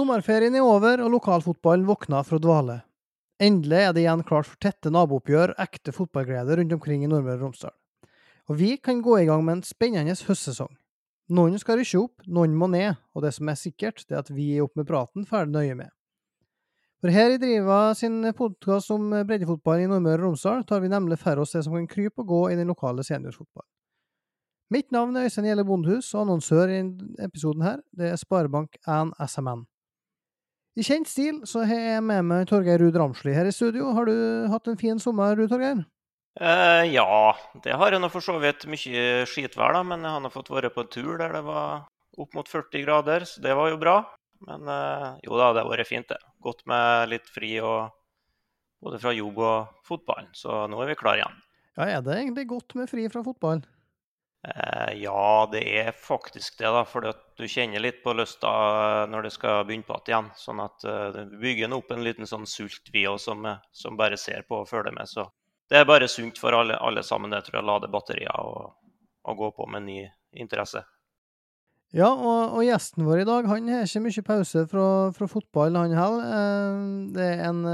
Sommerferien er over, og lokalfotballen våkner fra dvale. Endelig er det igjen klart for tette nabooppgjør, ekte fotballglede rundt omkring i Nordmøre og Romsdal. Og vi kan gå i gang med en spennende høstsesong. Noen skal rykke opp, noen må ned, og det som er sikkert, det er at vi er opp med praten ferdig nøye med. For her i Driva sin podkast om breddefotball i Nordmøre og Romsdal tar vi nemlig for oss det som kan krype og gå i den lokale seniorfotballen. Mitt navn er Øystein Gjelle Bondhus, og annonsør i episoden her, det er Sparebank1 SMN. I kjent stil så har jeg med meg Torgeir Ruud Ramsli her i studio. Har du hatt en fin sommer, Ruud Torgeir? Eh, ja, det har jeg nå for så vidt. Mye skitvær, da. Men jeg har nå fått være på en tur der det var opp mot 40 grader, så det var jo bra. Men eh, jo da, det har vært fint, det. Godt med litt fri og både fra jobb og fotballen. Så nå er vi klare igjen. Ja, er det egentlig godt med fri fra fotballen? Eh, ja, det er faktisk det, da. For du kjenner litt på lysta når det skal begynne på igjen. Sånn at uh, du bygger opp en liten sånn sult, vi òg, som, som, bare ser på og følger med. Så det er bare sunt for alle, alle sammen, det tror jeg, lade batterier og, og gå på med ny interesse. Ja, og, og, gjesten vår i dag han har ikke mye pause fra, fra fotball, han heller. Eh, det er en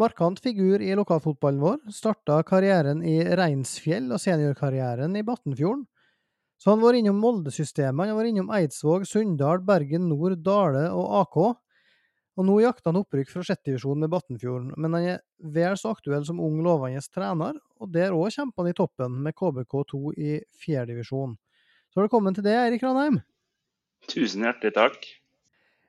Markant figur i lokalfotballen vår. Starta karrieren i Reinsfjell og seniorkarrieren i Batnfjorden. Så han var innom Molde-systemet, han var innom Eidsvåg, Sunndal, Bergen Nord, Dale og AK. Og nå jakter han opprykk fra sjettedivisjon med Batnfjorden, men han er vel så aktuell som ung, lovende trener, og der òg kjemper han i toppen med KBK2 i fjerdedivisjon. Så velkommen til det, Eirik Ranheim. Tusen hjertelig takk.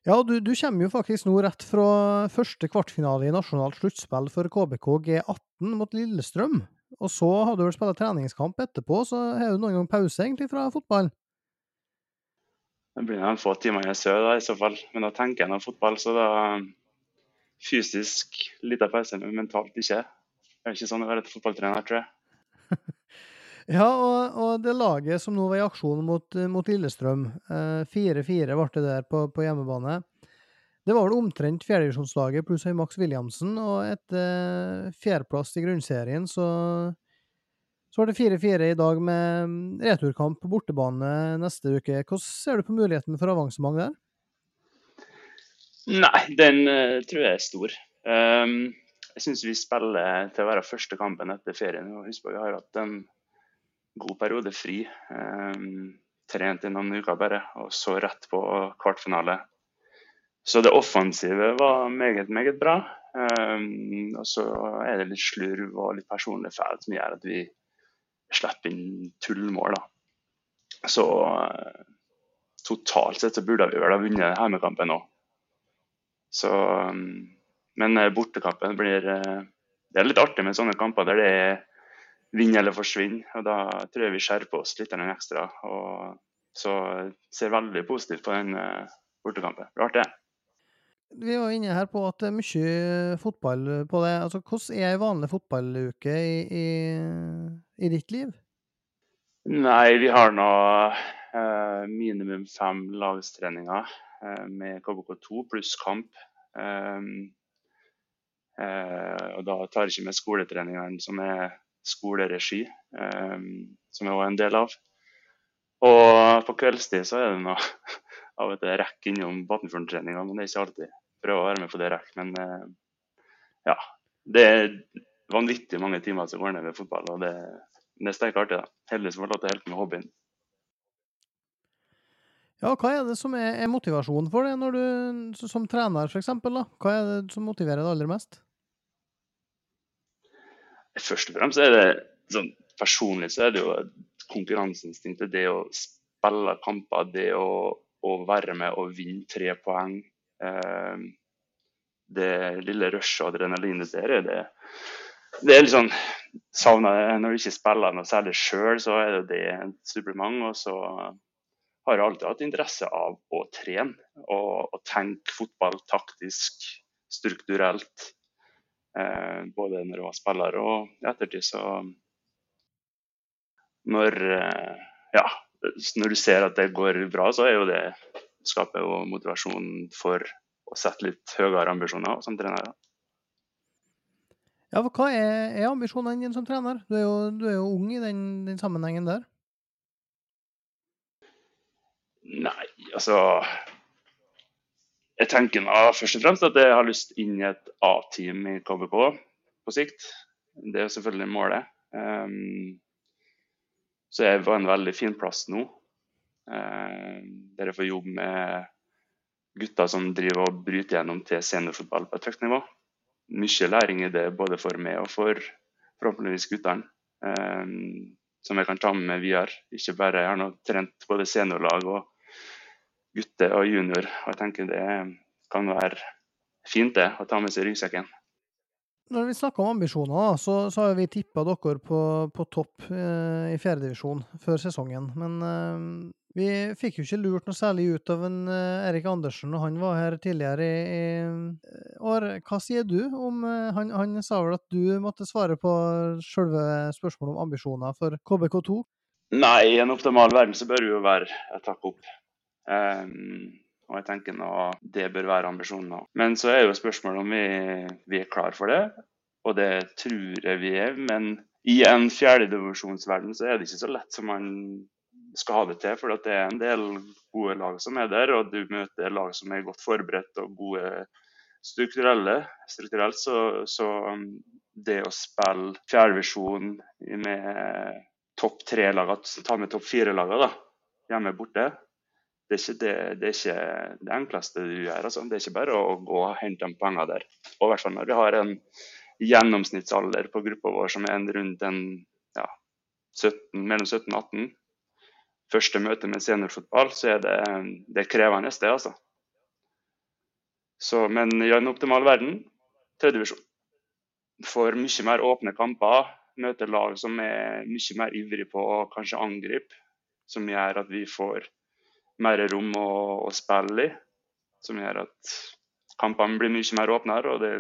Ja, du, du, kommer jo faktisk nå rett fra første kvartfinale i nasjonalt sluttspill for KBK G18 mot Lillestrøm. Og så har du vel spilt treningskamp etterpå, så har du noen gang pause egentlig fra fotballen? Det blir noen få timer i sør da, i så fall. Men da tenker jeg nå fotball, så da fysisk liten pause, men mentalt ikke. Det er ikke sånn å være et fotballtrener, tror jeg. Ja, og, og, det laget som nå var i aksjon mot, mot Lillestrøm, 4-4 eh, ble det der på, på, hjemmebane. Det var vel omtrent fjerdedivisjonslaget pluss Max Williamsen, og etter eh, fjerdeplass i grunnserien så, så var det 4-4 i dag med returkamp på bortebane neste uke. Hvordan ser du på muligheten for avansement der? Nei, den uh, tror jeg er stor. Um, jeg syns vi spiller til å være første kampen etter ferien. og Husk på vi har hatt en god periode fri. Um, trent i noen uker bare, og så rett på kvartfinale. Så det offensive var meget, meget bra. Um, og så er det litt slurv og litt personlig feil som gjør at vi slipper inn tullmål. da. Så uh, totalt sett så burde vi vel ha vunnet hjemmekampen òg. Så Men bortekampen blir Det er litt artig med sånne kamper der det er vinne eller forsvinne. Og da tror jeg vi skjerper oss litt ekstra. Og så ser veldig positivt på den bortekampen. Rart Det. Vi var inne her på at det er mye fotball på det. Altså, hvordan er ei vanlig fotballuke i, i, i, ditt liv? Nei, vi har nå eh, minimum fem lagstreninger eh, med KBK2 pluss kamp. Eh, og da tar jeg ikke med skoletreningene som er skoleregi, um, som jeg var en del av. Og på kveldstid så er det noe av og til rekk innom Batnfjorden-treninga, men det er ikke alltid. Prøver å være med på det rekk. Men uh, ja. Det er vanvittig mange timer som går ned ved fotball, og det, det er sterkt artig. da. Heldigvis får jeg lov til å hjelpe med hobbyen. Ja, hva er det som er, er motivasjonen for det, når du som trener f.eks.? Hva er det som motiverer deg aller mest? Først og fremst er det sånn, personlig så er det jo konkurranseinstinktet. Det å spille kamper, det å, å være med og vinne tre poeng. Eh, det lille rushet og adrenalinet der, det, det er litt sånn savna Når du ikke spiller noe særlig sjøl, så er det det et supplement. Og så har jeg alltid hatt interesse av å trene og, og tenke fotball taktisk, strukturelt. Eh, både når jeg var spiller og i ettertid. Så når, eh, ja, når du ser at det går bra, så er jo det skaper jo motivasjon for å sette litt høyere ambisjoner som trener. Ja, for Hva er, er ambisjonene dine som trener? Du er jo, du er jo ung i den, den, sammenhengen der. Nei, altså Jeg tenker nå først og fremst at jeg har lyst inn i et A-team i KBK på sikt. Det er selvfølgelig målet. Um, så jeg er på en veldig fin plass nå. Uh, der jeg får jobbe med gutter som driver og bryter gjennom til seniorfotball på et høyt nivå. Mye læring i det både for meg og for forhåpentligvis guttene. Um, som jeg kan ta med meg videre. Ikke bare jeg har nå trent både seniorlag og gutte og junior. Og jeg tenker det kan være fint det, å ta med seg ryggsekken. Når vi snakker om ambisjoner, så, så har vi tippa dere på, på topp eh, i fjerdedivisjon før sesongen. Men eh, vi fikk jo ikke lurt noe særlig ut av en eh, Erik Andersen når han var her tidligere i, i eh, år. Hva sier du om eh, han, han, sa vel at du måtte svare på selve spørsmålet om ambisjoner for KBK2? Nei, i en optimal verden så bør det jo være et hakk opp. Um, og jeg tenker nå det bør være ambisjonen nå. Men så er jo spørsmålet om vi, vi er klar for det, og det tror jeg vi er. Men i en fjerdedivisjonsverden så er det ikke så lett som man skal ha det til. For det er en del gode lag som er der, og du møter lag som er godt forberedt og gode strukturelle. Strukturelt så, så um, det å spille fjerdedivisjon med topp tre-lag, ta med topp fire-lagene hjemme borte, det er, det, det er ikke det, enkleste du gjør. Altså. Det er ikke bare å gå og hente de pengene der. Og i hvert fall når vi har en gjennomsnittsalder på gruppa vår som er rundt en, ja, 17, mellom 17 og 18. Første møte med seniorfotball, så er det, det er krevende, det. altså. Så, men i en optimal verden, tredjevisjon. Får mye mer åpne kamper. Møter lag som er mye mer ivrig på å kanskje angripe. Som gjør at vi får mer rom å, å, spille i. Som gjør at kampene blir mye mer åpnere, og det,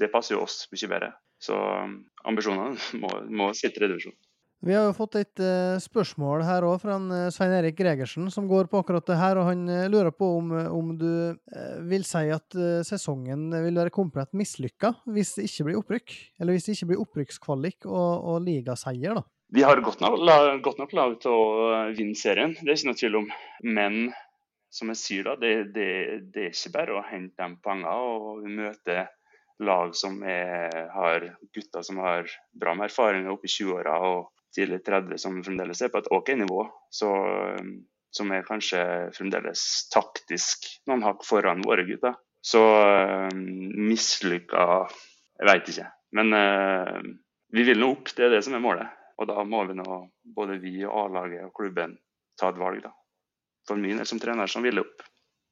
det passer jo oss mye bedre. Så um, ambisjonene må, må sitte i divisjon. Vi har jo fått et uh, spørsmål her òg fra en, uh, Svein Erik Gregersen som går på akkurat det her. og Han uh, lurer på om, om du vil si at sesongen vil være komplett mislykka hvis det ikke blir opprykk? Eller hvis det ikke blir opprykkskvalik og, og ligaseier, da? Vi har godt nok, godt nok lag til å vinne serien, det er ikke noe tvil om. Men som jeg sier, da, det, det, det er ikke bare å hente de poengene. Og vi møter lag som er, har gutter som har bra med erfaringer oppe i 20-åra og tidlig 30 som fremdeles er på et OK nivå. Så, som er kanskje fremdeles taktisk noen hakk foran våre gutter. Så øh, mislykka Jeg veit ikke. Men øh, vi vil nå opp, det er det som er målet. Og da må vi nå, både vi og A-laget og klubben, ta et valg, da. For min del som trener som vil opp.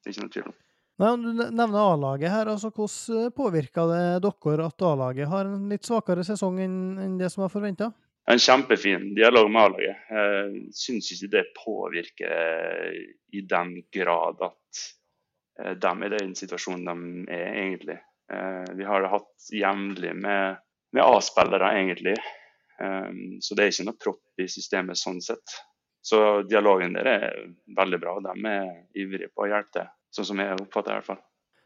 Det er ikke noe tvil om. Nei, Du nevner A-laget her. altså Hvordan påvirker det dere at A-laget har en litt svakere sesong enn det som var forventa? En kjempefin dialog med A-laget. Jeg syns ikke det påvirker i den grad at eh, de er i den situasjonen de er, egentlig. Eh, vi har det hatt jevnlig med, med A-spillere, egentlig. Um, så det er ikke noe propp i systemet sånn sett. Så dialogen der er veldig bra. og De er ivrige på å hjelpe til, sånn som jeg oppfatter det i hvert fall.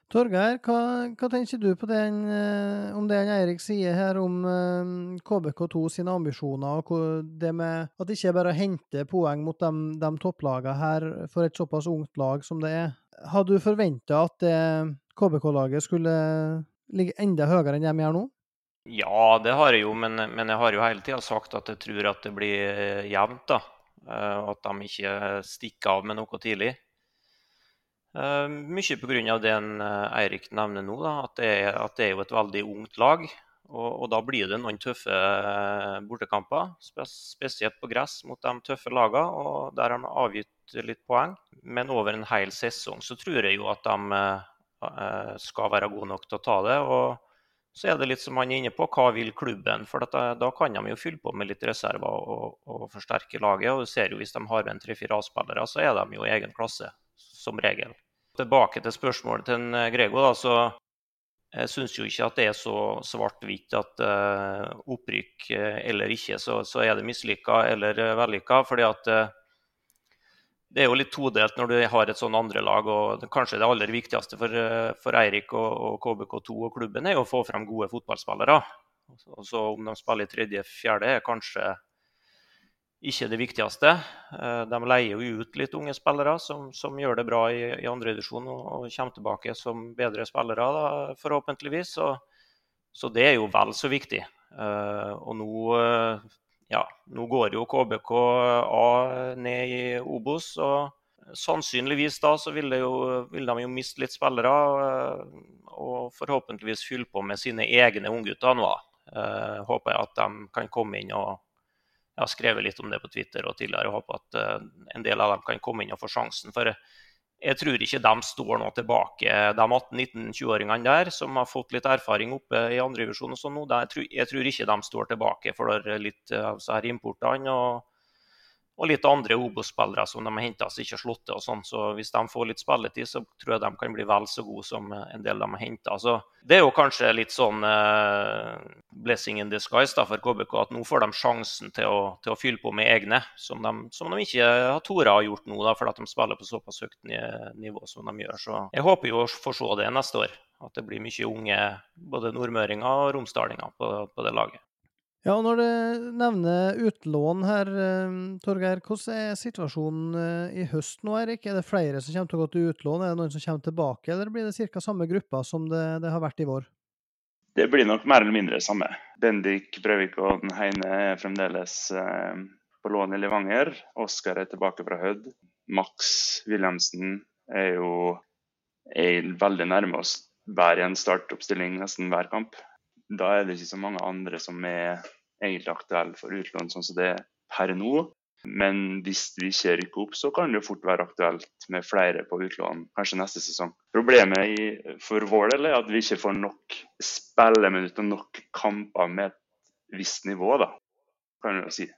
Torgeir, hva, hva, tenker du på den, eh, om det Eirik sier her om eh, KBK2 sine ambisjoner, og det med at det ikke er bare å hente poeng mot de, de topplagene her for et såpass ungt lag som det er? Hadde du forventa at KBK-laget skulle ligge enda høyere enn de gjør nå? Ja, det har jeg jo, men, men jeg har jo hele tida sagt at jeg tror at det blir eh, jevnt. da, eh, at de ikke stikker av med noe tidlig. Uh, mye pga. det Eirik nevner nå, da, at det, er, at det er jo et veldig ungt lag. Og, og, da blir det noen tøffe bortekamper, spesielt på gress mot de tøffe lagene. Og der har de avgitt litt poeng. Men over en hel sesong så tror jeg jo at de skal være gode nok til å ta det. og så er det litt som han er inne på, hva vil klubben? For dette, da kan de jo fylle på med litt reserver og, og, forsterke laget. Og du ser jo hvis de har med tre-fire A-spillere, så er de jo i egen klasse, som regel. Tilbake til spørsmålet til en Grego. da, så jeg syns jo ikke at det er så svart-hvitt at uh, opprykk eller ikke, så, så, er det mislykka eller vellykka. fordi at uh, det er jo litt todelt når du har et sånn andre lag. og Kanskje det aller viktigste for, eh, for Eirik og, og, KBK2 og klubben er å få frem gode fotballspillere. Og så Om de spiller i tredje-fjerde, er kanskje ikke det viktigste. Eh, de leier jo ut litt unge spillere som, som gjør det bra i, i andredivisjon og, og kommer tilbake som bedre spillere, da, forhåpentligvis. Så, så, det er jo vel så viktig. Uh, og nå, ja, nå går jo KBK A ned i Obos. og Sannsynligvis da så vil, jo, vil de jo miste litt spillere, uh, og forhåpentligvis fylle på med sine egne unggutter nå. håper jeg at de kan komme inn og jeg har skrevet litt om det på Twitter og tidligere og håper at uh, en del av dem kan komme inn og få sjansen. For jeg tror ikke de står nå tilbake, de 18-19-20-åringene der som har fått litt erfaring oppe i andredivisjon og sånn. Jeg tror, jeg tror ikke de står tilbake for litt av disse importene. og og litt andre Obos-spillere som de har henta som ikke har slått til. og sånn, så Hvis de får litt spilletid, så tror jeg de kan bli vel så gode som en del de har henta. Det er jo kanskje litt sånn uh, blessing in disguise da, for KBK at nå får de sjansen til å, til å fylle på med egne, som de, som de ikke har tort å gjort nå, da, fordi de spiller på såpass høyt nivå som de gjør. Så jeg håper jo å få se det neste år. At det blir mye unge både nordmøringer og romsdalinger på, på det laget. Ja, og Når du nevner utlån her, eh, Torgeir, hvordan er situasjonen eh, i høst nå, Erik? Er det flere som kommer til å gå til utlån, er det noen som kommer tilbake, eller blir det ca. samme gruppa som det, det, har vært i vår? Det blir nok mer eller mindre samme. Bendik Brøvik og Den Heine er fremdeles eh, på lån i Levanger. Oskar er tilbake fra Hødd. Max Wilhelmsen er jo er veldig nærme oss hver en startoppstilling nesten hver kamp da er det ikke så mange andre som er egentlig aktuelle for utlån sånn som det er per nå. Men hvis vi ikke rykker opp, så kan det fort være aktuelt med flere på utlån kanskje neste sesong. Problemet for vår del er at vi ikke får nok spilleminutter nok kamper med et visst nivå, da, kan vi jo si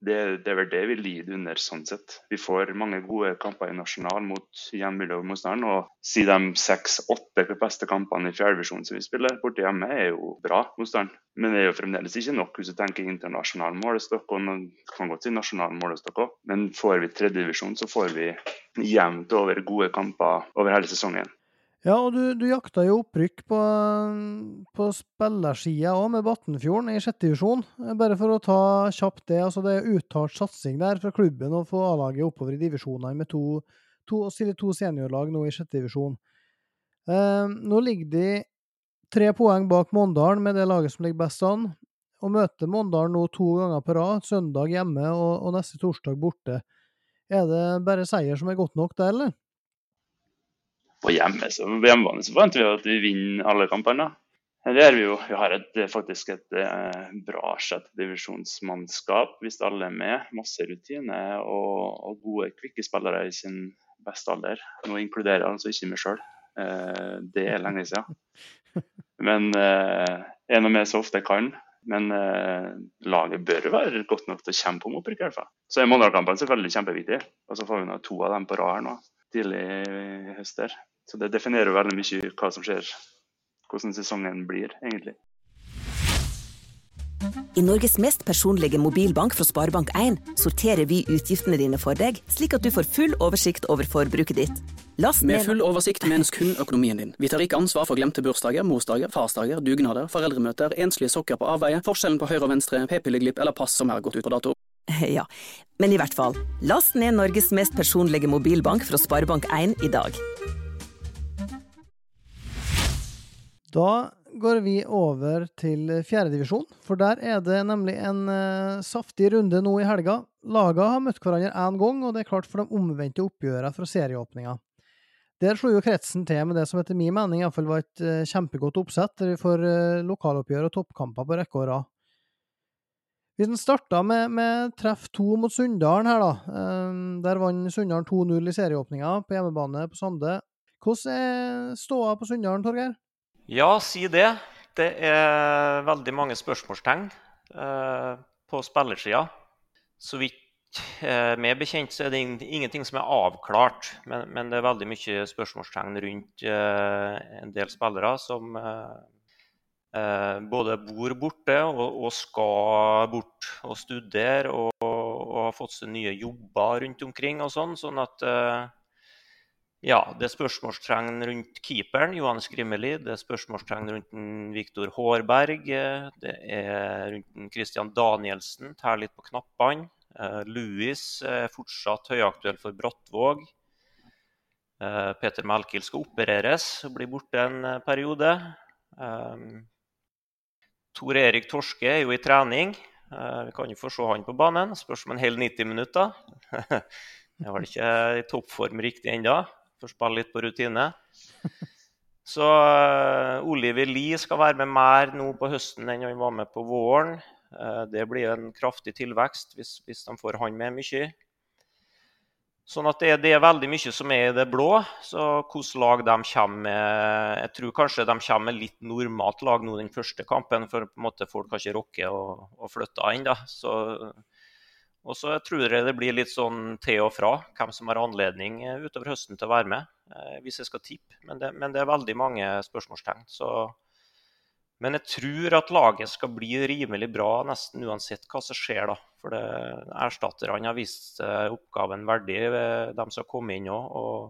det, det, er vel det vi lider under sånn sett. Vi får mange gode kamper i nasjonal mot hjemmelige motstanderen. Og si de seks-åtte beste kampene i fjerdevisjonen som vi spiller borte hjemme, er jo bra motstand. Men det er jo fremdeles ikke nok hvis du tenker internasjonal målestokk. Og man kan godt si nasjonal målestokk òg. Men får vi tredjedivisjon, så får vi jevnt over gode kamper over hele sesongen. Ja, og du, du jakta jo opprykk på, på spillersida òg, med Batnfjorden i sjette divisjon. Bare for å ta kjapt det. altså Det er uttalt satsing der fra klubben å få A-laget oppover i divisjonene med to, to, to seniorlag nå i sjette divisjon. Eh, nå ligger de tre poeng bak Måndalen med det laget som ligger best an. Og møter Måndalen nå to ganger på rad, søndag hjemme og, og neste torsdag borte. Er det bare seier som er godt nok der, eller? På hjemme, så på hjemmebane så forventer vi at vi vinner alle kampene. Det gjør vi jo. Vi har et, faktisk et eh, bra sjettedivisjonsmannskap hvis alle er med. Masse rutine og, og, gode, kvikke spillere i sin beste alder. Nå inkluderer jeg altså ikke meg sjøl. Eh, det er lenge siden. Men jeg er nå med så ofte jeg kan. Men eh, laget bør være godt nok til å kjempe om opprykk. i hvert fall. Så er Mandal-kampen selvfølgelig kjempeviktig. Og så får vi nå to av dem på rad her nå tidlig i høst der. Så det definerer veldig mye hva som skjer, hvordan sesongen blir, egentlig. I Norges mest personlige mobilbank fra Sparebank1 sorterer vi utgiftene dine for deg, slik at du får full oversikt over forbruket ditt. Last Med full oversikt menes kun økonomien din. Vi tar ikke ansvar for glemte bursdager, morsdager, farsdager, dugnader, foreldremøter, enslige sokker på avveie, forskjellen på høyre og venstre, p-pilleglipp eller pass som er gått ut på dato. Ja, men i hvert fall. Last ned Norges mest personlige mobilbank fra Sparebank1 i dag. Da går vi over til fjerdedivisjon, for der er det nemlig en uh, saftig runde nå i helga. Lagene har møtt hverandre én gang, og det er klart for de omvendte oppgjørene fra serieåpninga. Der slo jo kretsen til med det som etter min mening iallfall var et uh, kjempegodt oppsett, får uh, lokaloppgjør og toppkamper på rekke og rad. Hvis en starta med, med, treff to mot Sunndalen her, da. Um, der vant Sunndalen 2-0 i serieåpninga på hjemmebane på Sande. Hvordan er ståa på Sunndalen, Torgeir? Ja, si det. Det er veldig mange spørsmålstegn eh, på spillersida. Så vidt eh, meg bekjent så er det ingenting som er avklart. Men, men det er veldig mye spørsmålstegn rundt eh, en del spillere som eh, både bor borte og, og, skal bort og studere og, og, har fått seg nye jobber rundt omkring og sånn. Sånn at eh, Ja, det er spørsmålstegn rundt keeperen, Johan Skrimeli. Det er spørsmålstegn rundt Viktor Hårberg. Det er rundt Christian Danielsen, tær litt på knappene. Eh, Louis er fortsatt høyaktuell for Brattvåg. Eh, Peter Melkild skal opereres og blir borte en eh, periode. Tor Erik Torske er jo i trening. Vi kan jo få se han på banen. Spørs om en hel 90 minutter. Jeg vel ikke i toppform riktig ennå. Får spille litt på rutine. Så uh, Oliver Lie skal være med mer nå på høsten enn han var med på våren. Uh, det blir en kraftig tilvekst hvis, hvis, de får han med mye. Sånn at det, det, er veldig mye som er i det blå. Så hvilket lag de kommer med Jeg tror kanskje de kommer med litt normalt lag nå den første kampen, for på en måte folk har ikke rukket å, flytte ennå. Så og så tror jeg det blir litt sånn til og fra hvem som har anledning eh, utover høsten til å være med, eh, hvis jeg skal tippe. Men det, men det er veldig mange spørsmålstegn. Så. Men jeg tror at laget skal bli rimelig bra nesten uansett hva som skjer. da. For erstatterne har vist oppgaven verdig, de som har kommet inn òg. Og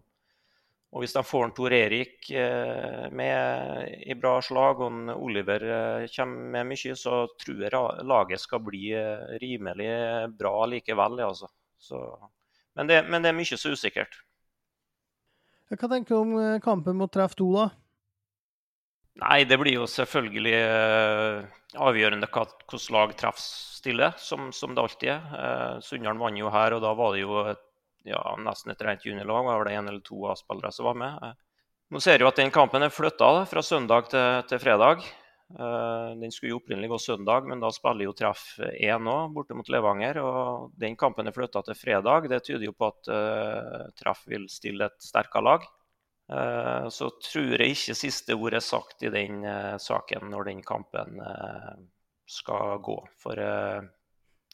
og hvis de får en Tor Erik eh, med i bra slag, og en Oliver eh, kommer med mye, så tror jeg laget skal bli eh, rimelig bra likevel. Altså. Så, men, det, men, det, er mye så usikkert. Hva tenker du om kampen mot Treff 2, da? Nei, det blir jo selvfølgelig avgjørende hvordan lag treffer stiller, som, som, det alltid er. Sunndalen vant jo her, og da var det jo et ja, nesten et rent juniorlag. Var det én eller to A-spillere som var med. Nå ser vi at den kampen er flytta fra søndag til, til fredag. Eh, den skulle jo opprinnelig gå søndag, men da spiller jo Treff 1 nå, borte mot Levanger. og Den kampen er flytta til fredag. Det tyder jo på at uh, Treff vil stille et sterkere lag. Uh, så tror jeg ikke siste ord er sagt i den saken når den kampen skal gå. For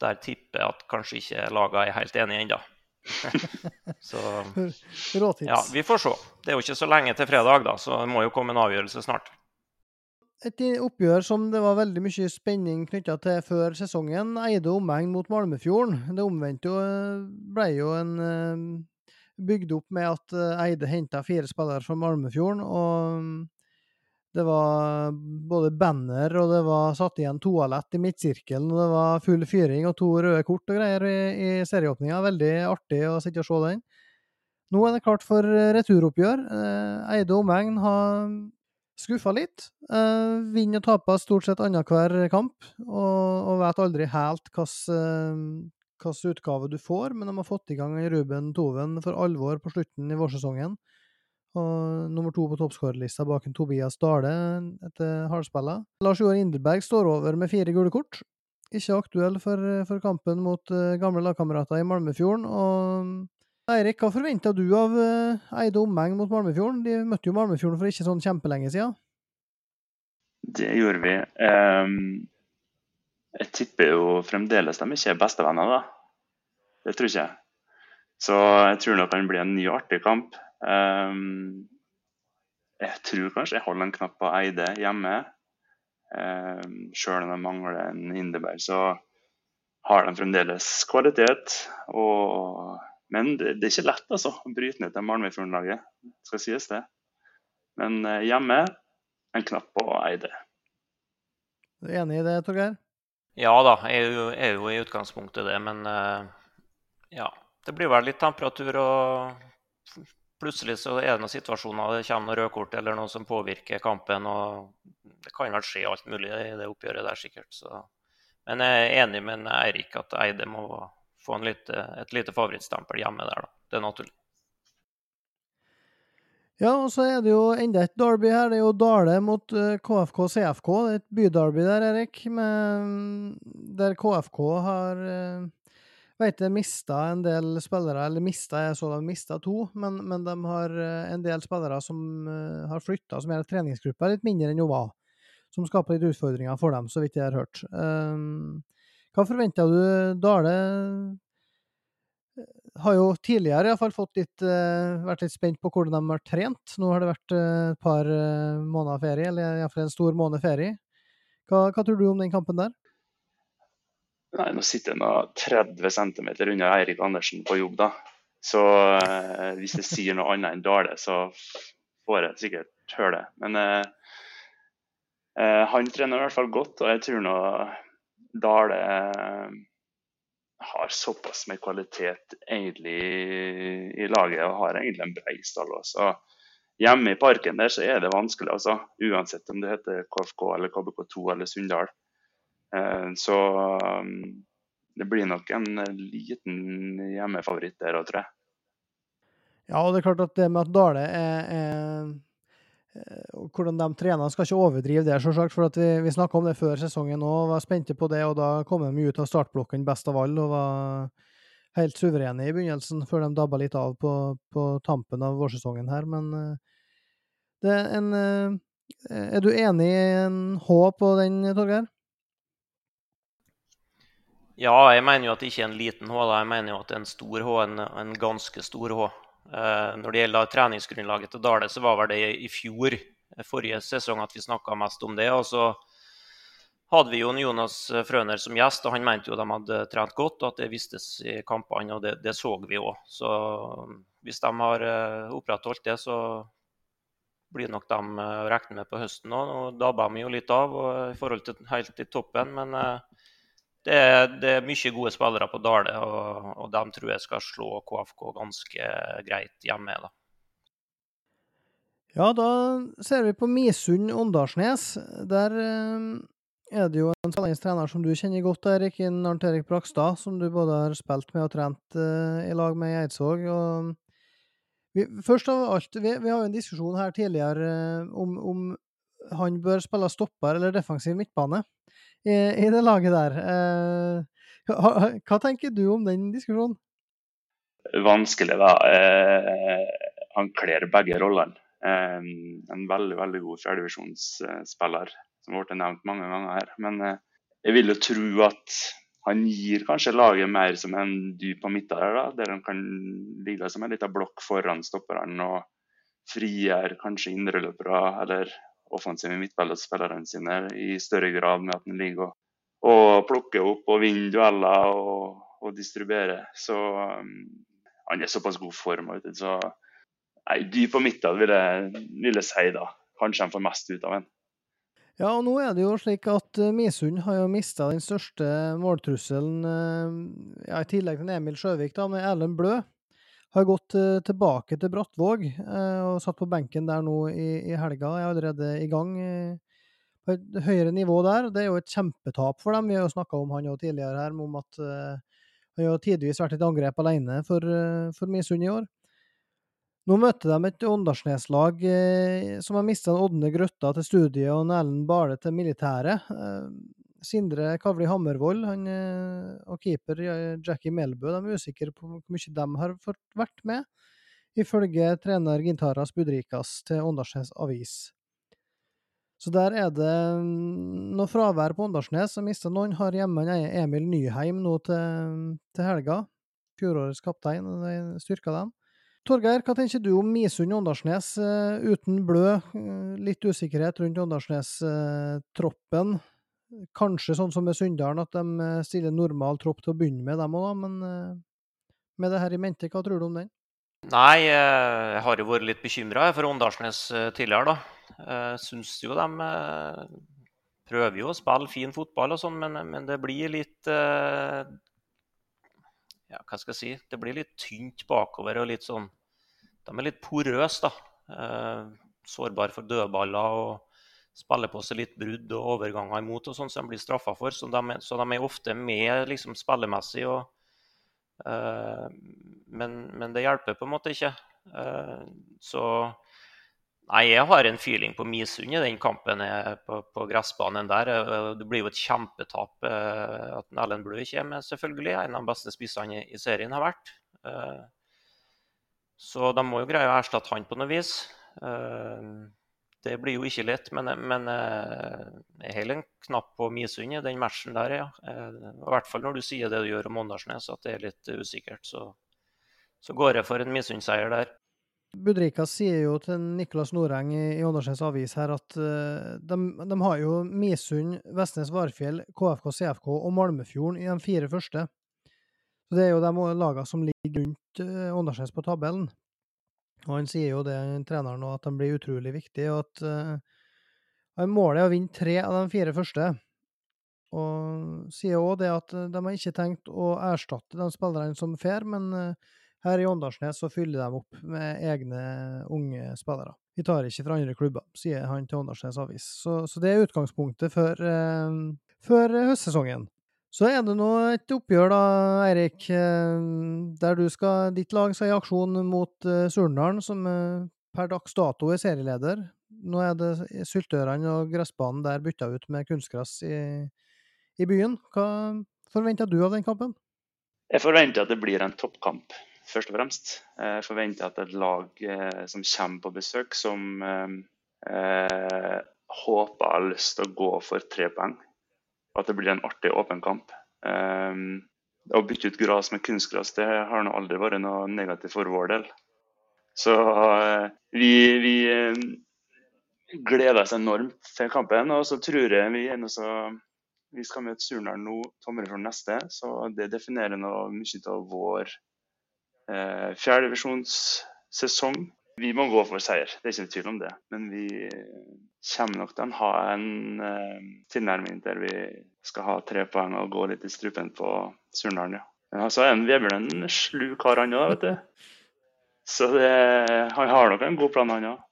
der tipper jeg at kanskje ikke lagene er helt enige ennå. så ja, vi får se. Det er jo ikke så lenge til fredag, da, så det må jo komme en avgjørelse snart. Et oppgjør som det var veldig mye spenning knytta til før sesongen, Eide omheng mot Malmefjorden. Det omvendte jo ble jo en eh, bygd opp med at eh, Eide henta fire spillere fra Malmefjorden. og det var både banner, og det var satt igjen toalett i midtsirkelen, og det var full fyring og to røde kort og greier i, i serieåpninga. Veldig artig å sitte og se den. Nå er det klart for returoppgjør. Eide og omegn har skuffa litt. Eh, vinner og taper stort sett annenhver kamp, og, og vet aldri helt hvilken eh, utgave du får, men de har fått i gang Ruben Toven for alvor på slutten i vårsesongen. Og nummer to på toppskårerlista bak en Tobias Dale etter hardspillet. Lars Joar Inderberg står over med fire gule kort. Ikke aktuell for, for kampen mot uh, gamle lagkamerater i Malmefjorden. Og Eirik, hva forventa du av uh, Eide omheng mot Malmefjorden? De møtte jo Malmefjorden for ikke sånn kjempelenge siden. Det gjorde vi. Um, jeg tipper jo fremdeles de ikke er bestevenner, da. Det tror ikke jeg. Så jeg tror nok det kan bli en ny artig kamp. Um, jeg tror kanskje jeg holder en knapp på Eide hjemme. Um, Sjøl om de mangler en Inderberg, så har de fremdeles kvalitet. Og, men det, det, er ikke lett altså, å bryte ned til Malmefjorden-laget, skal sies det. Men uh, hjemme en knapp på Eide. Du er enig i det, Torgeir? Ja da, jeg er jo, er jo i utgangspunktet det. Men uh, ja, det blir vel litt temperatur og plutselig så er det noen situasjoner det kommer noen rødkort eller noe som påvirker kampen. og Det kan vel skje alt mulig i det oppgjøret der, sikkert. Så. Men jeg er enig med Eirik at Eide må få lite, et lite favorittstempel hjemme der. Da. Det er naturlig. Ja, og så er det jo enda et derby her. Det er jo Dale mot KFK eh, CFK. Det er et byderby der, Erik, med, der KFK har vet jeg mista en del spillere, eller mista jeg så de mista to, men, men, de har eh, en del spillere som uh, har flytta, som gjør at treningsgruppa er litt mindre enn hun var. Som skaper litt utfordringer for dem, så vidt jeg har hørt. Um, hva forventer du? Dale har jo tidligere i hvert fall fått litt, vært litt spent på hvordan de har trent. Nå har det vært et par måneder ferie, eller iallfall en stor måned ferie. Hva, hva tror du om den kampen der? Nei, nå sitter jeg nå 30 cm unna Eirik Andersen på jobb, da. Så eh, hvis jeg sier noe annet enn Dale, så får jeg sikkert høre det. Men eh, eh, han trener i hvert fall godt, og jeg tror nå Dale eh, har såpass med kvalitet egentlig i laget og har egentlig en brei stall også. Hjemme i parken der så er det vanskelig, altså. Uansett om det heter KFK eller KBK2 eller Sunndal. Eh, så um, det blir nok en liten hjemmefavoritt der òg, tror jeg. Ja, og det er klart at det med at Dale er, er eh, Hvordan de trener, skal ikke overdrive det, selvsagt. For vi, vi snakka om det før sesongen òg, var spente på det. Og da kom de ut av startblokken best av alle og var helt suverene i begynnelsen, før de dabba litt av på, på tampen av vårsesongen her. Men eh, det er en Er du enig i en H på den, Torgeir? Ja, jeg mener jo at det ikke er en liten H. Jeg mener jo at det er en stor H, en, en ganske stor H. Eh, når det gjelder treningsgrunnlaget til Dale, så var vel det i fjor, forrige sesong, at vi snakka mest om det. og så hadde vi jo Jonas Frøner som gjest, og han mente jo de hadde trent godt, og at det vistes i kampene, og det, det så vi òg. Så hvis de har opprettholdt det, så blir nok de å regne med på høsten òg. Nå dabba de jo litt av i forhold til helt i toppen, men det er, det er, mye gode spillere på Dale, og, og de tror jeg skal slå KFK ganske greit hjemme. da. Ja, da ser vi på Misund-Åndalsnes. Der eh, er det jo en trener som du kjenner godt, Erik, Arnt Erik Brakstad, som du både har spilt med og trent eh, i lag med i Eidsvåg. Først av alt, vi, vi, har jo en diskusjon her tidligere eh, om, om han bør spille stopper eller defensiv midtbane i, det laget der. Eh, hva tenker du om den diskusjonen? Vanskelig, da. Eh, han kler begge rollene. Eh, en veldig veldig god fjerdedivisjonsspiller, som ble nevnt mange ganger her. Men jeg vil jo tro at han gir kanskje laget mer som en dyp på midten der, da, der han kan ligge som en liten blokk foran stopperne og frigjøre kanskje indreløpere eller offensive midtbanespillerne sine i større grad med at han ligger og, og plukker opp og vinner dueller og, og distribuerer. Så um, han er såpass god form. Så nei, dyp og midten vil jeg, vil jeg si da. Kanskje han får mest ut av en. Ja, og nå er det jo slik at uh, Misund har jo mista den største måltrusselen, uh, ja, i tillegg til Emil Sjøvik, da, med Erlend Blø har gått uh, tilbake til Brattvåg uh, og satt på benken der nå i, i helga. Jeg er allerede i gang uh, på et høyere nivå der. Det er jo et kjempetap for dem. Vi har jo snakka om han jo tidligere her, om at han har tidvis vært et angrep alene for, for Misund i år. Nå møter de et Åndalsnes-lag som har mista Ådne Grøtta til studiet og Erlend Bale til militæret. Sindre Kavli Hammervoll han, eh, og keeper Jackie Melbø de er usikre på hvor mye de har vært med, ifølge trener Gintaras Budrikas til Åndalsnes Avis. Så der er det mm, noe fravær på Åndalsnes. som mista noen. Har hjemme Emil Nyheim nå til, til helga. Fjorårets kaptein. De styrka dem. Torgeir, hva tenker du om Misund-Åndalsnes uh, uten blø? Uh, litt usikkerhet rundt Åndalsnes-troppen. Kanskje sånn som med Sunndalen, at de eh, stiller normal tropp til å begynne med, dem òg, men eh, med det her i mente, hva tror du om den? Nei, eh, jeg har jo vært litt bekymra for Åndalsnes tidligere, da. Syns jo de prøver jo å spille fin fotball og sånn, men, men, det blir litt Ja, hva skal jeg si? Det blir litt tynt bakover og litt sånn De er litt porøse, da. Sårbare for dødballer og spiller på seg litt brudd og overganger imot, og sånn som de blir straffa for. Så de, så de, er ofte med liksom, spillemessig. Og, uh, men, men, det hjelper på en måte ikke. Uh, så Nei, jeg har en feeling på Misund i den kampen på, på, gressbanen der. Det blir jo et kjempetap uh, at Ellen Blø er med, selvfølgelig. En av de beste spissene i, i serien har vært. Så de må jo greie å erstatte han på noe vis. Det blir jo ikke lett, men, men eh, jeg holder en knapp på Misund i den matchen der, ja. Eh, I hvert fall når du sier det du gjør om Åndalsnes, at det er litt usikkert. Så, så går jeg for en Misund-seier der. Budrikas sier jo til Niklas Noreng i, Åndalsnes Avis her at de, de, har jo Misund, Vestnes Varfjell, KFK, CFK og Malmefjorden i de fire første. Så Det er jo de lagene som ligger rundt Åndalsnes på tabellen. Og han sier jo det, treneren at de blir utrolig viktig, og at uh, målet er å vinne tre av de fire første. Og sier òg det at de har ikke tenkt å erstatte de spillerne som fer, men uh, her i Åndalsnes så fyller de opp med egne unge spillere. Vi tar ikke fra andre klubber, sier han til Åndalsnes Avis. Så, så, det er utgangspunktet for, uh, for høstsesongen. Så er det nå et oppgjør, da, Eirik, eh, der du skal, ditt lag skal i aksjon mot uh, Surndalen, som uh, per dags dato er serieleder. Nå er det Syltørene og gressbanen der bytta ut med kunstgress i, i byen. Hva forventer du av den kampen? Jeg forventer at det blir en toppkamp, først og fremst. Jeg forventer at et lag eh, som kommer på besøk, som eh, håper har lyst til å gå for tre poeng at det blir en artig åpen kamp. Um, å bytte ut gress med kunstgress det har nå aldri vært noe negativt for vår del. Så uh, vi, vi uh, gleder oss enormt til kampen. Og så tror jeg vi så vi skal møte Surnadal nå, Tomrefjord neste. Så det definerer noe mye av vår uh, fjerdedivisjonssesong. Vi må gå for seier, det er ikke tvil om det. Men vi kommer nok til å ha en uh, tilnærming der vi skal ha tre poeng og gå litt i strupen på Surndalen. Ja. Men altså, en Vebjørn en slu kar, han òg, vet du. Så det, han har nok en god plan, han òg.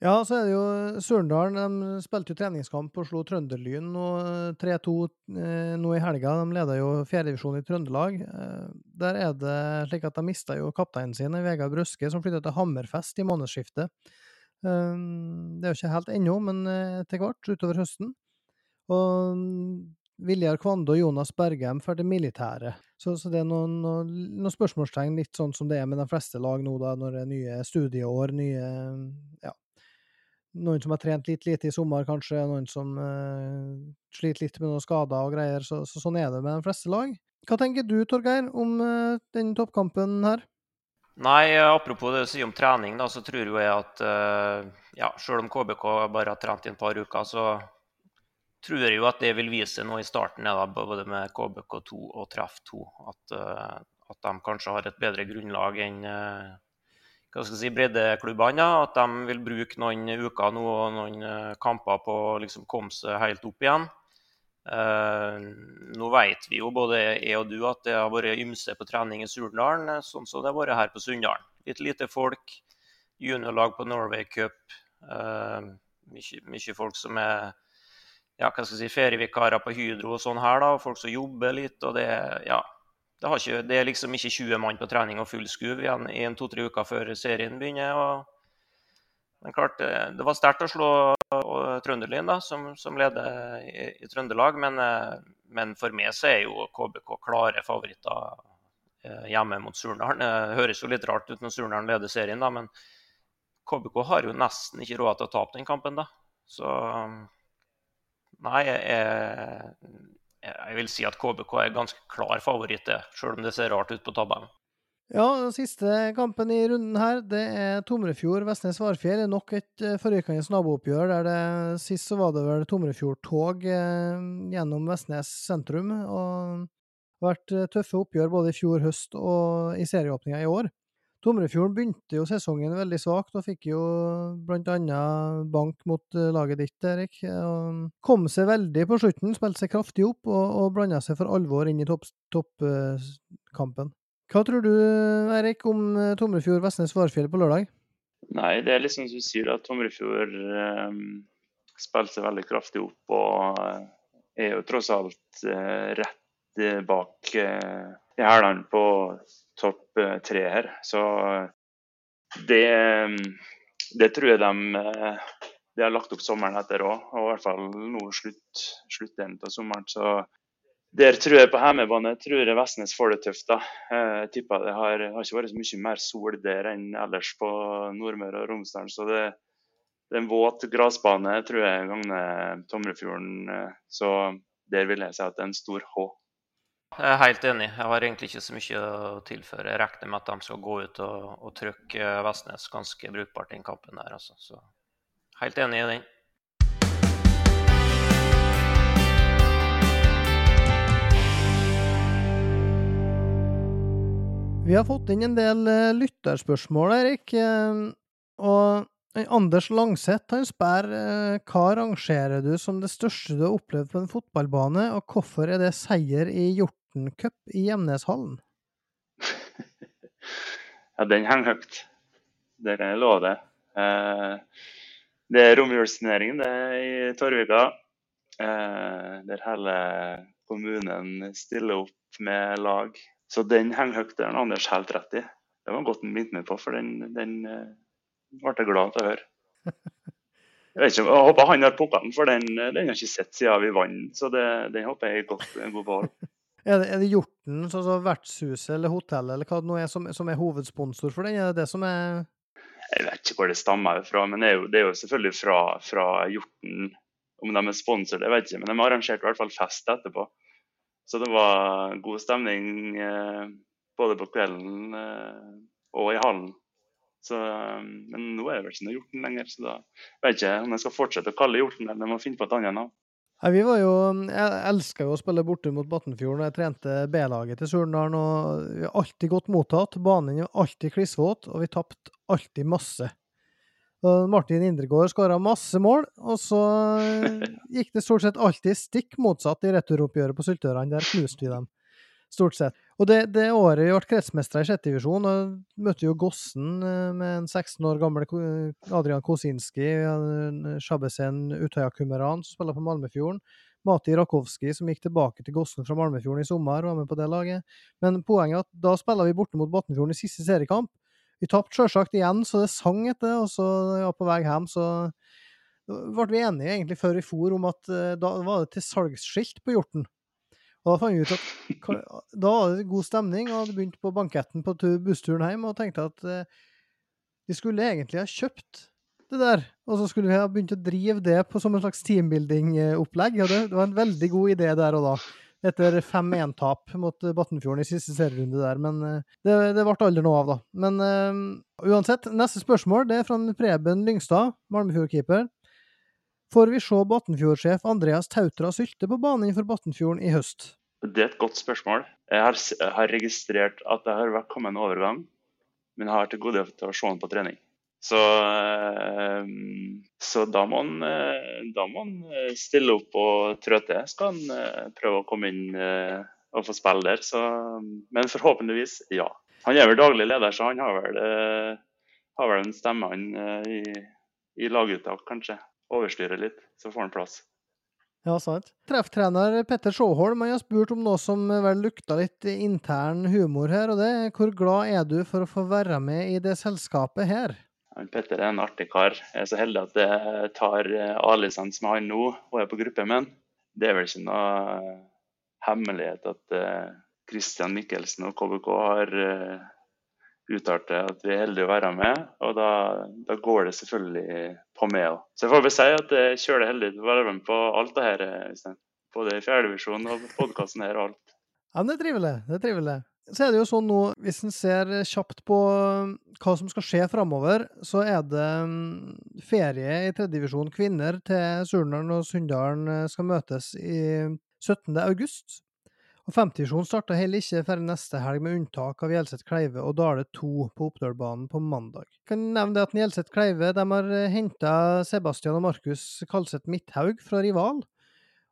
Ja, så er det jo Surndalen. De spilte jo treningskamp og slo Trønderlyn 3-2 eh, nå i helga. De leder jo fjerdedivisjon i Trøndelag. Eh, der er det slik at de mista jo kapteinen sin, Vegard Brøske, som flytta til Hammerfest i månedsskiftet. Eh, det er jo ikke helt ennå, men etter hvert, utover høsten. Og mm, Viljar Kvande og Jonas Bergheim for det militære. Så, så, det er noen, noen, noen, spørsmålstegn, litt sånn som det er med de fleste lag nå, da, når det er nye studieår, nye ja, noen som har trent litt lite i sommer, kanskje. Noen som eh, sliter litt med noen skader og greier. Så, så, sånn er det med de fleste lag. Hva tenker du, Torgeir, om eh, den toppkampen her? Nei, apropos det du sier om trening, da, så tror jeg at uh, ja, selv om KBK bare har trent i en par uker, så tror jeg jo at det vil vise noe i starten, da, både med KBK2 og Treff 2. At, at, de kanskje har et bedre grunnlag enn hva skal jeg si, breddeklubbene. At de vil bruke noen uker nå og noen eh, kamper på å liksom komme seg helt opp igjen. Uh, nå vet vi jo både jeg og du at det har vært ymse på trening i Surnadalen, eh, sånn som det har vært her på Sunndalen. Litt lite folk, juniorlag på Norway Cup. Uh, mye, mye, folk som er ja, hva skal jeg si, ferievikarer på Hydro og sånn her, da, folk som jobber litt. og det, ja, det, ikke, det, er liksom ikke 20 mann på trening og full skuv igjen i en to-tre uker før serien begynner. Og, men klart, det, det var sterkt å slå Trønderlyn, som, som leder i, i, Trøndelag. Men, eh, men, for meg så er jo KBK klare favoritter eh, hjemme mot Surnadal. Det høres jo litt rart ut når Surnadal leder serien, da, men KBK har jo nesten ikke råd til å tape den kampen. da. Så nei, jeg, jeg vil si at KBK er ganske klar favoritt, selv om det ser rart ut på tabellen. Ja, den siste kampen i runden her, det er Tomrefjord-Vestnes Varfjell. Nok et uh, forrykende nabooppgjør der det sist så var det vel Tomrefjord-tog uh, gjennom Vestnes sentrum. Og vært uh, tøffe oppgjør både i fjor høst og i serieåpninga i år. Tomrefjorden begynte jo sesongen veldig svakt, og fikk jo annet bank mot eh, laget ditt, Erik. Og kom seg veldig på slutten, spilte seg kraftig opp og, og blanda seg for alvor inn i toppkampen. Hva tror du, Erik, om eh, Tomrefjord-Vestnes Varfjell på lørdag? Nei, det er liksom som du sier, at Tomrefjord eh, spiller seg veldig kraftig opp og eh, er jo tross alt eh, rett bak eh, i hælene på topp eh, tre her. Så det, det tror jeg de, eh, de har lagt opp sommeren etter òg, og i hvert fall nå slutt, sluttdelen av sommeren. Så der tror jeg på hjemmebane tror jeg Vestnes får det tøft. da. Jeg tipper det har, har, ikke vært så mye mer sol der enn ellers på Nordmøre og Romsdal. Så det, det er en våt gressbane tror jeg gagner Tomrefjorden. Så der vil jeg si at det er en stor H. Jeg er helt enig. Jeg har egentlig ikke så mye å tilføre. Jeg regner med at de skal gå ut og, og trykke Vestnes ganske brukbart i kampen der. Altså. Så helt enig i den. Vi har fått inn en del eh, lytterspørsmål, Erik. eh, Og eh, Anders Langseth han spør hva rangerer du som det største du har opplevd på en fotballbane, og hvorfor er det seier i Hjorten i Gjemneshallen? Ja, den henger høyt. Det kan jeg love deg. Det er romjulsturneringen er i Torvika. Der hele kommunen stiller opp med lag. Så den henger høyt. Det har Anders helt rett i. Det var godt han minnet meg på, for den, den eh, ble jeg glad til å høre. Jeg, vet ikke, jeg håper han har pokalen, for den, den har jeg ikke sett siden vi vant. Så det, den håper jeg er godt, god behold. Er det, er det Hjorten, sånn som vertshuset eller hotellet, eller hva det nå er, som, som er hovedsponsor for den? Er det det som er Jeg vet ikke hvor det stammer fra, men det er jo, det er jo selvfølgelig fra, fra Hjorten. Om de er sponsor, det vet jeg ikke, men de arrangerte i hvert fall fest etterpå. Så det var god stemning eh, både på kvelden eh, og i hallen. Så, eh, men nå er det vel ikke noe Hjorten lenger, så da vet jeg ikke om jeg skal fortsette å kalle Hjorten eller men jeg må finne på et annet navn. Nei, vi var jo, Jeg elska jo å spille borte mot Battenfjorden. og Jeg trente B-laget til Surnadal. Vi har alltid godt mottatt. Banen var alltid klissvåt, og vi tapte alltid masse. Og Martin Indregård skåra masse mål, og så gikk det stort sett alltid stikk motsatt i returoppgjøret på Syltørene. Der knuste vi dem, stort sett. Og det, det året vi ble kretsmestere i sjette divisjon, og møtte jo Gossen eh, med en 16 år gammel Adrian Kosinski, Shabesen Utøya Kumeran, som spiller på Malmefjorden. Mati Rakowski, som gikk tilbake til Gossen fra Malmefjorden i sommer, var med på det laget. Men poenget er at da spiller vi borte mot Batnfjorden i siste seriekamp. Vi tapte sjølsagt igjen, så det sang etter, og så ja, på vei hjem så ble vi enige egentlig før vi for om at eh, da var det til salgsskilt på Hjorten. Og da fant vi ut at da var det god stemning, og hadde begynt på banketten på bussturen hjem og tenkte at eh, vi skulle egentlig ha kjøpt det der, og så skulle vi ha begynt å drive det på, som en slags teambuilding-opplegg. Og det, det var en veldig god idé der og da. Etter 5-1-tap mot Battenfjorden i siste serierunde der, men eh, det, det ble aldri noe av, da. Men uh, uansett, neste spørsmål det er fra Preben Lyngstad, Malmefjord-keeper. Får vi se Battenfjord-sjef Andreas Tautra Sylte på banen innenfor Battenfjorden i høst? Det er et godt spørsmål. Jeg har, har registrert at det har kommet en overgang, men jeg har til gode til å se han på trening. Så, eh, så da må han eh, eh, stille opp og trå til. Skal han prøve å komme inn og få spille der. Så, men forhåpentligvis, ja. Han er vel daglig leder, så han har vel, har vel en stemme han i, i laguttak, kanskje. Overstyre litt, så får han plass. Ja, sant. Trefftrener Petter Sjåholm har spurt om noe som vel lukta litt intern humor her, og det er hvor glad er du for å få være med i det selskapet her? Han Petter er en artig kar. Jeg er så heldig at jeg tar eh, A-lisens med han nå og er på gruppe med han. Det er vel ikke noe eh, hemmelighet at eh, Christian Mikkelsen og KBK har uttalt det at vi er heldige å være med, og da, da går det selvfølgelig på meg òg. Så jeg får bare si at jeg kjører heldig til å være med på alt det her. Både i fjerdedivisjon og podkasten her og alt. Ja, det er trivelig. Det er trivelig. Så er det jo sånn nå, hvis en ser kjapt på um, hva som skal skje framover, så er det um, ferie i tredjedivisjon kvinner til Surnadal og Sunndalen eh, skal møtes i 17. august. Og femtedivisjon starter heller ikke før neste helg, med unntak av Hjelset Kleive og Dale 2 på Oppdølbanen på mandag. Jeg Kan nevne det at Hjelset Kleive de har henta Sebastian og Markus Kalseth Midthaug fra rival.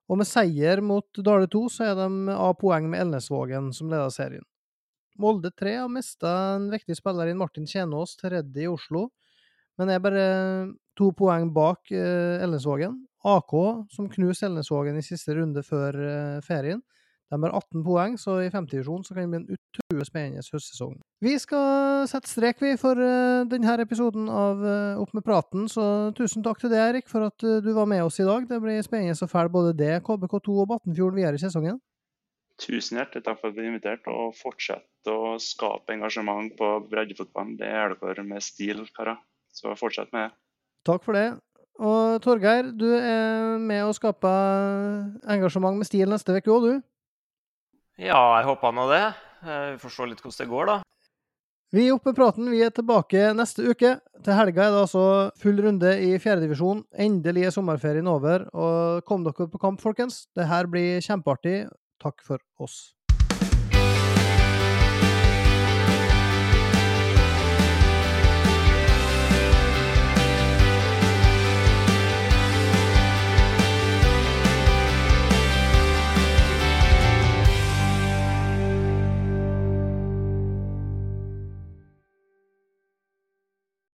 Og med seier mot Dale 2 så er de av poeng med Elnesvågen, som leder serien. Molde 3 har mista en viktig spiller i Martin Tjenås til Reddy i Oslo, men er bare to poeng bak eh, Elnesvågen. AK, som knuste Elnesvågen i siste runde før eh, ferien, de har 18 poeng, så i femtedivisjon kan det bli en utrolig spennende høstsesong. Vi skal sette strek, vi, for eh, denne episoden av eh, Opp med praten, så tusen takk til deg, Erik, for at eh, du var med oss i dag. Det blir spennende å følge både det, KBK2 og Battenfjorden videre i sesongen. Tusen hjertelig takk for at du ble invitert, og fortsett å skape engasjement på breddefotballen. Det gjør dere med stil, karer. Så fortsett med det. Takk for det. Og Torgeir, du er med å skape engasjement med stil neste uke òg, du. Ja, jeg håper nå det. Eh, Vi får se litt hvordan det går, da. Vi i Oppe praten vi er tilbake neste uke. Til helga er det altså full runde i fjerdedivisjon. Endelig er sommerferien over. Og kom dere på kamp, folkens. Det her blir kjempeartig. Takk for oss.